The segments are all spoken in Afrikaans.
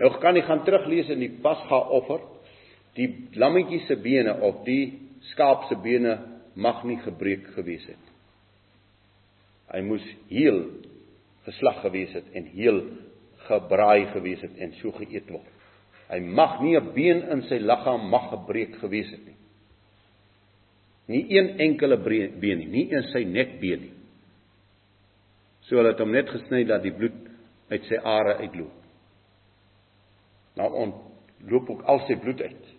Nou kan jy gaan teruglees in die Pasga offer. Die lammetjie se bene of die skaap se bene mag nie gebreek gewees het. Hy moes heel geslag gewees het en heel gebraai gewees het en so geëet word. Hy mag nie 'n been in sy liggaam mag gebreek gewees het nie. Nie een enkele been nie, nie eens sy nekbeen nie. So hulle het hom net gesny dat die bloed uit sy are uitloop. Nou ontloop ook al sy bloed uit.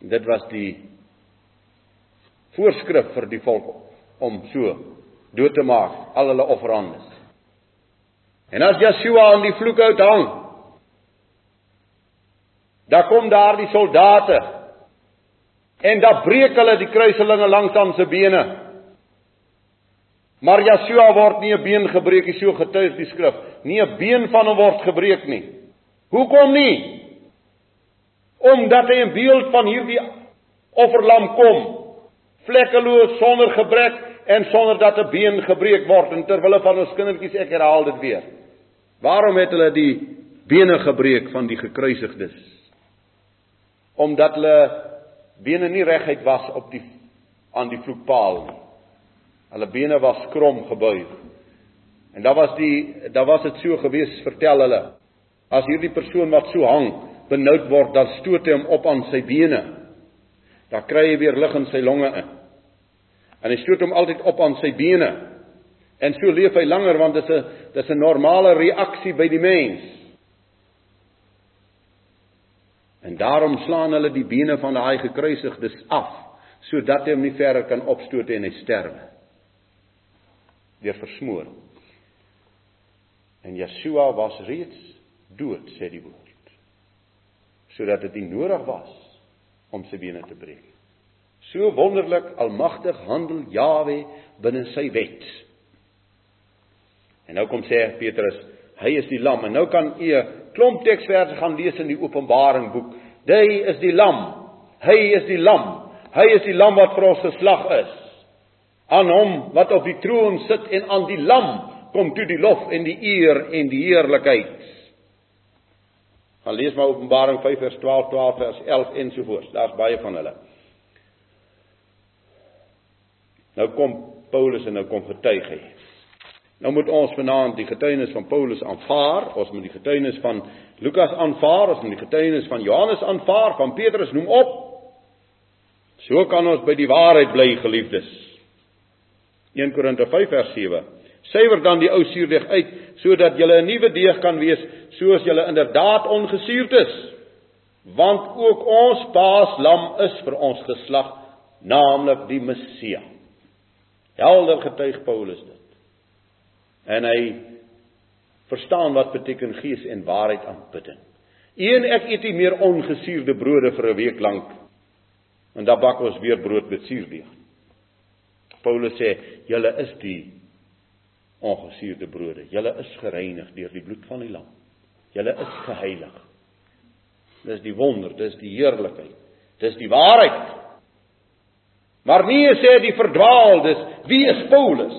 En dit was die voorskrif vir die volk om so dood te maak al hulle offerandes. En as Joshua aan die vloekhout hang, dan kom daar die soldate en dan breek hulle die kruiselinge langs aan se bene. Maar Joshua word nie 'n been gebreek nie, so getuig die skrif. Nie 'n been van hom word gebreek nie. Hoekom nie? Omdat hy 'n beeld van hierdie offerlam kom, vlekkeloos sonder gebrek en sonder dat 'n been gebreek word en ter wille van ons kindertjies ek herhaal dit weer. Waarom het hulle die bene gebreek van die gekruisigdes? Omdat hulle bene nie reguit was op die aan die vloekpaal nie. Hulle bene was krom gebuig. En daar was die daar was dit so gewees, vertel hulle. As hierdie persoon wat so hang benoud word, dan stoot hy hom op aan sy bene. Dan kry hy weer lug in sy longe in. En hy stoot hom altyd op aan sy bene. En so leef hy langer want dit is 'n dis 'n normale reaksie by die mens. En daarom slaan hulle die bene van daai gekruisigdes af sodat hy hom nie verder kan opstoot en hy sterwe. Deur versmoor. En Yeshua was reeds dood, sê die woord. Sodat dit nie nodig was om sy bene te breek. So wonderlik almagtig handel Jawe binne sy wet. En nou kom sê Petrus, hy is die lam en nou kan u 'n klomp teksverse gaan lees in die Openbaring boek. Hy is die lam. Hy is die lam. Hy is die lam wat vir ons geslag is. Aan hom wat op die troon sit en aan die lam kom toe die lof en die eer en die heerlikheid. Gaan lees maar Openbaring 5 vers 12, 12 vers 11 ensovoorts. Daar's baie van hulle. Nou kom Paulus en nou kom getuig hy. Nou moet ons vanaand die getuienis van Paulus aanvaar, ons moet die getuienis van Lukas aanvaar, ons moet die getuienis van Johannes aanvaar, van Petrus noem op. So kan ons by die waarheid bly, geliefdes. 1 Korinte 5 vers 7. Suiwer dan die ou suurdeeg uit sodat jy 'n nuwe deeg kan wees, soos jy inderdaad ongesuurd is. Want ook ons paaslam is vir ons geslag, naamlik die Messia. Helder getuig Paulus dit en hy verstaan wat beteken gees en waarheid aanbidding. Een ek eet nie meer ongesuurde brode vir 'n week lank en dan bak ons weer brood met suurdeeg. Paulus sê julle is die ongesuurde brode. Julle is gereinig deur die bloed van die lam. Julle is geheilig. Dis die wonder, dis die heerlikheid. Dis die waarheid. Maar nie sê die verdwaaldes, wie is Paulus?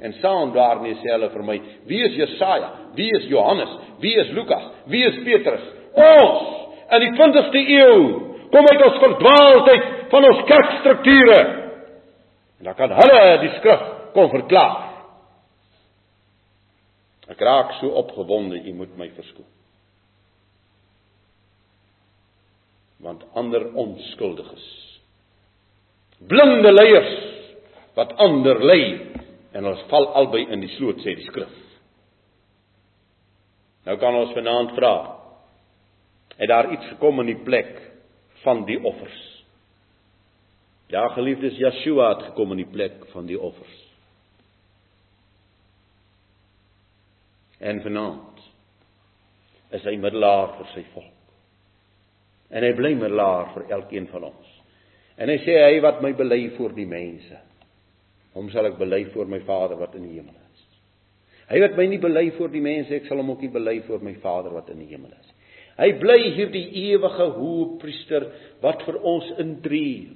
En saam daarmee sê hulle vir my: Wie is Jesaja? Wie is Johannes? Wie is Lukas? Wie is Petrus? Ons in die 20ste eeu kom uit ons verdwaaldheid van ons kerkstrukture. En dan kan hulle die skrif kom verklaar. Ek raak so opgewonde, u moet my verskoon. Want ander onskuldiges. Blinde leiers wat ander lei en ons val albei in die sloot sê die skrif. Nou kan ons vanaand vra. Het daar iets gekom in die plek van die offers? Ja, geliefdes, Yeshua het gekom in die plek van die offers. En vanaand is hy middelaar vir sy volk. En hy bly middelaar vir elkeen van ons. En hy sê hy wat my bely voor die mense hom sal ek bely voor my Vader wat in die hemel is. Hy wat my nie bely voor die mense, ek sal hom ook nie bely voor my Vader wat in die hemel is. Hy bly hierdie ewige hoëpriester wat vir ons intree.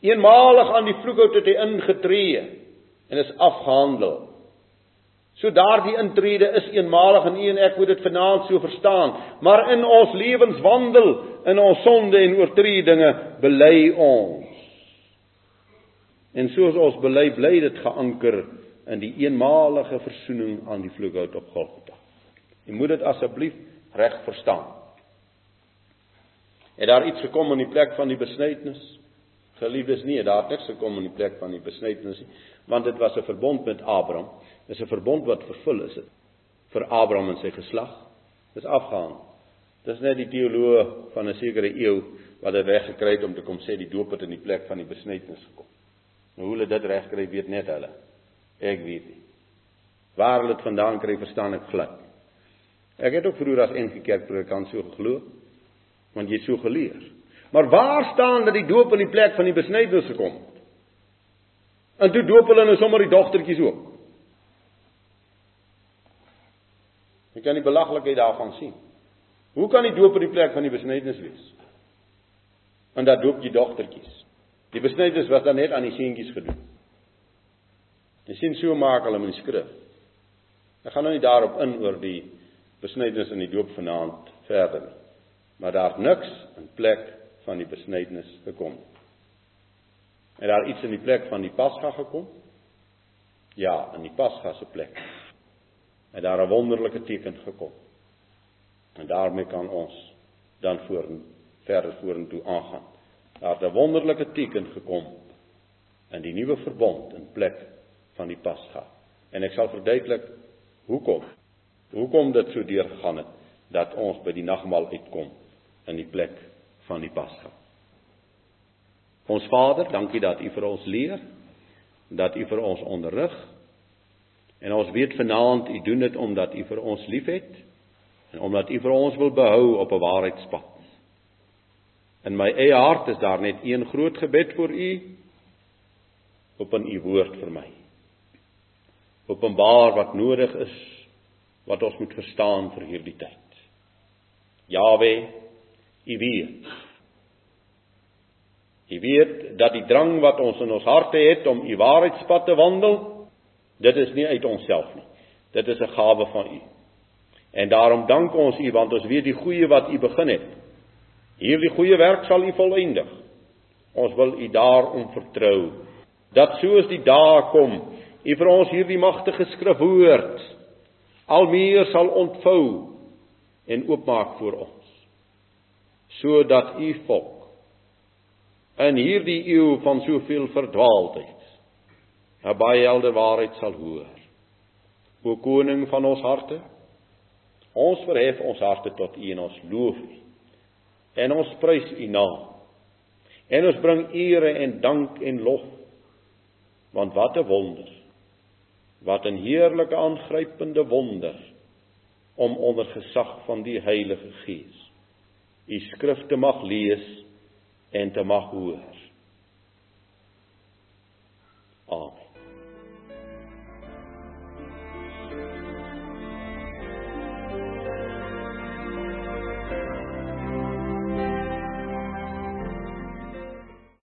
Eenmalig aan die vloekhout het hy ingetree en is afgehandel. So daardie intrede is eenmalig en u en ek moet dit vanaand so verstaan. Maar in ons lewenswandel, in ons sonde en oortredinge bely ons. En soos ons bely, bly dit geanker in die eenmalige verzoening aan die vloekhout op Golgotha. Jy moet dit asseblief reg verstaan. Het daar iets gekom in die plek van die besnydenis? Geliefdes, nee, daar het niks gekom in die plek van die besnydenis nie, want dit was 'n verbond met Abraham. Dis 'n verbond wat vervul is dit vir Abraham en sy geslag. Dis afgehaan. Dis net die teoloog van 'n sekere eeu wat dit reg gekry het om te kom sê die doop het in die plek van die besnydenis gekom. Nou hoe hulle dit reg kry, weet net hulle. Ek weet nie. Waar hulle dit vandaan kry, verstaan ek glad. Ek het ook vroeër as NG Kerk predikant so geglo, want jy het so geleer. Maar waar staan dat die doop in die plek van die besnydenis gekom het? En toe doop hulle nou sommer die dogtertjies ook. Jy kan die belaglikheid daarvan sien. Hoe kan die doop in die plek van die besnydenis wees? En dat doop jy dogtertjies. Die besnydenis was dan net aan die seentjies gedoen. Jy sien so maak hulle in die skrif. Ek gaan nou nie daarop in oor die besnydenis en die doop vanaand verder nie. Maar daar's niks in plek van die besnydenis gekom. Het daar iets in die plek van die Pasga gekom? Ja, in die Pasga se plek. Het daar 'n wonderlike teken gekom. En daarmee kan ons dan voor verder vorentoe aangaan. Daar het 'n wonderlike teken gekom in die nuwe verbond in plek van die Pasga. En ek sal verduidelik hoekom. Hoekom dit so deurgegaan het dat ons by die nagmaal uitkom in die plek van die Pasga. Ons Vader, dankie dat U vir ons leer, dat U vir ons onderrig. En ons weet vanaand U doen dit omdat U vir ons liefhet en omdat U vir ons wil behou op 'n waarheidspad. In my eie hart is daar net een groot gebed vir U op in U woord vir my. Openbaar wat nodig is wat ons moet verstaan vir hierdie tyd. Jawe, U weet. U weet dat die drang wat ons in ons harte het om U waarheidspad te wandel, dit is nie uit onsself nie. Dit is 'n gawe van U. En daarom dank ons U want ons weet die goeie wat U begin het. Hierdie goeie werk sal U volëindig. Ons wil U daarom vertrou dat soos die dae kom, U vir ons hierdie magtige skrifwoord al meer sal ontvou en oopmaak vir ons sodat u volk in hierdie eeu van soveel verdwaaldheid 'n baie helder waarheid sal hoor. O koning van ons harte, ons verhef ons harte tot u en ons loof u. En ons prys u naam. En ons bring ere en dank en lof. Want wat 'n wonder. Wat 'n heerlike aangrypende wonder om onder gesag van die Heilige Gees u skrifte mag lees en te mag hoor.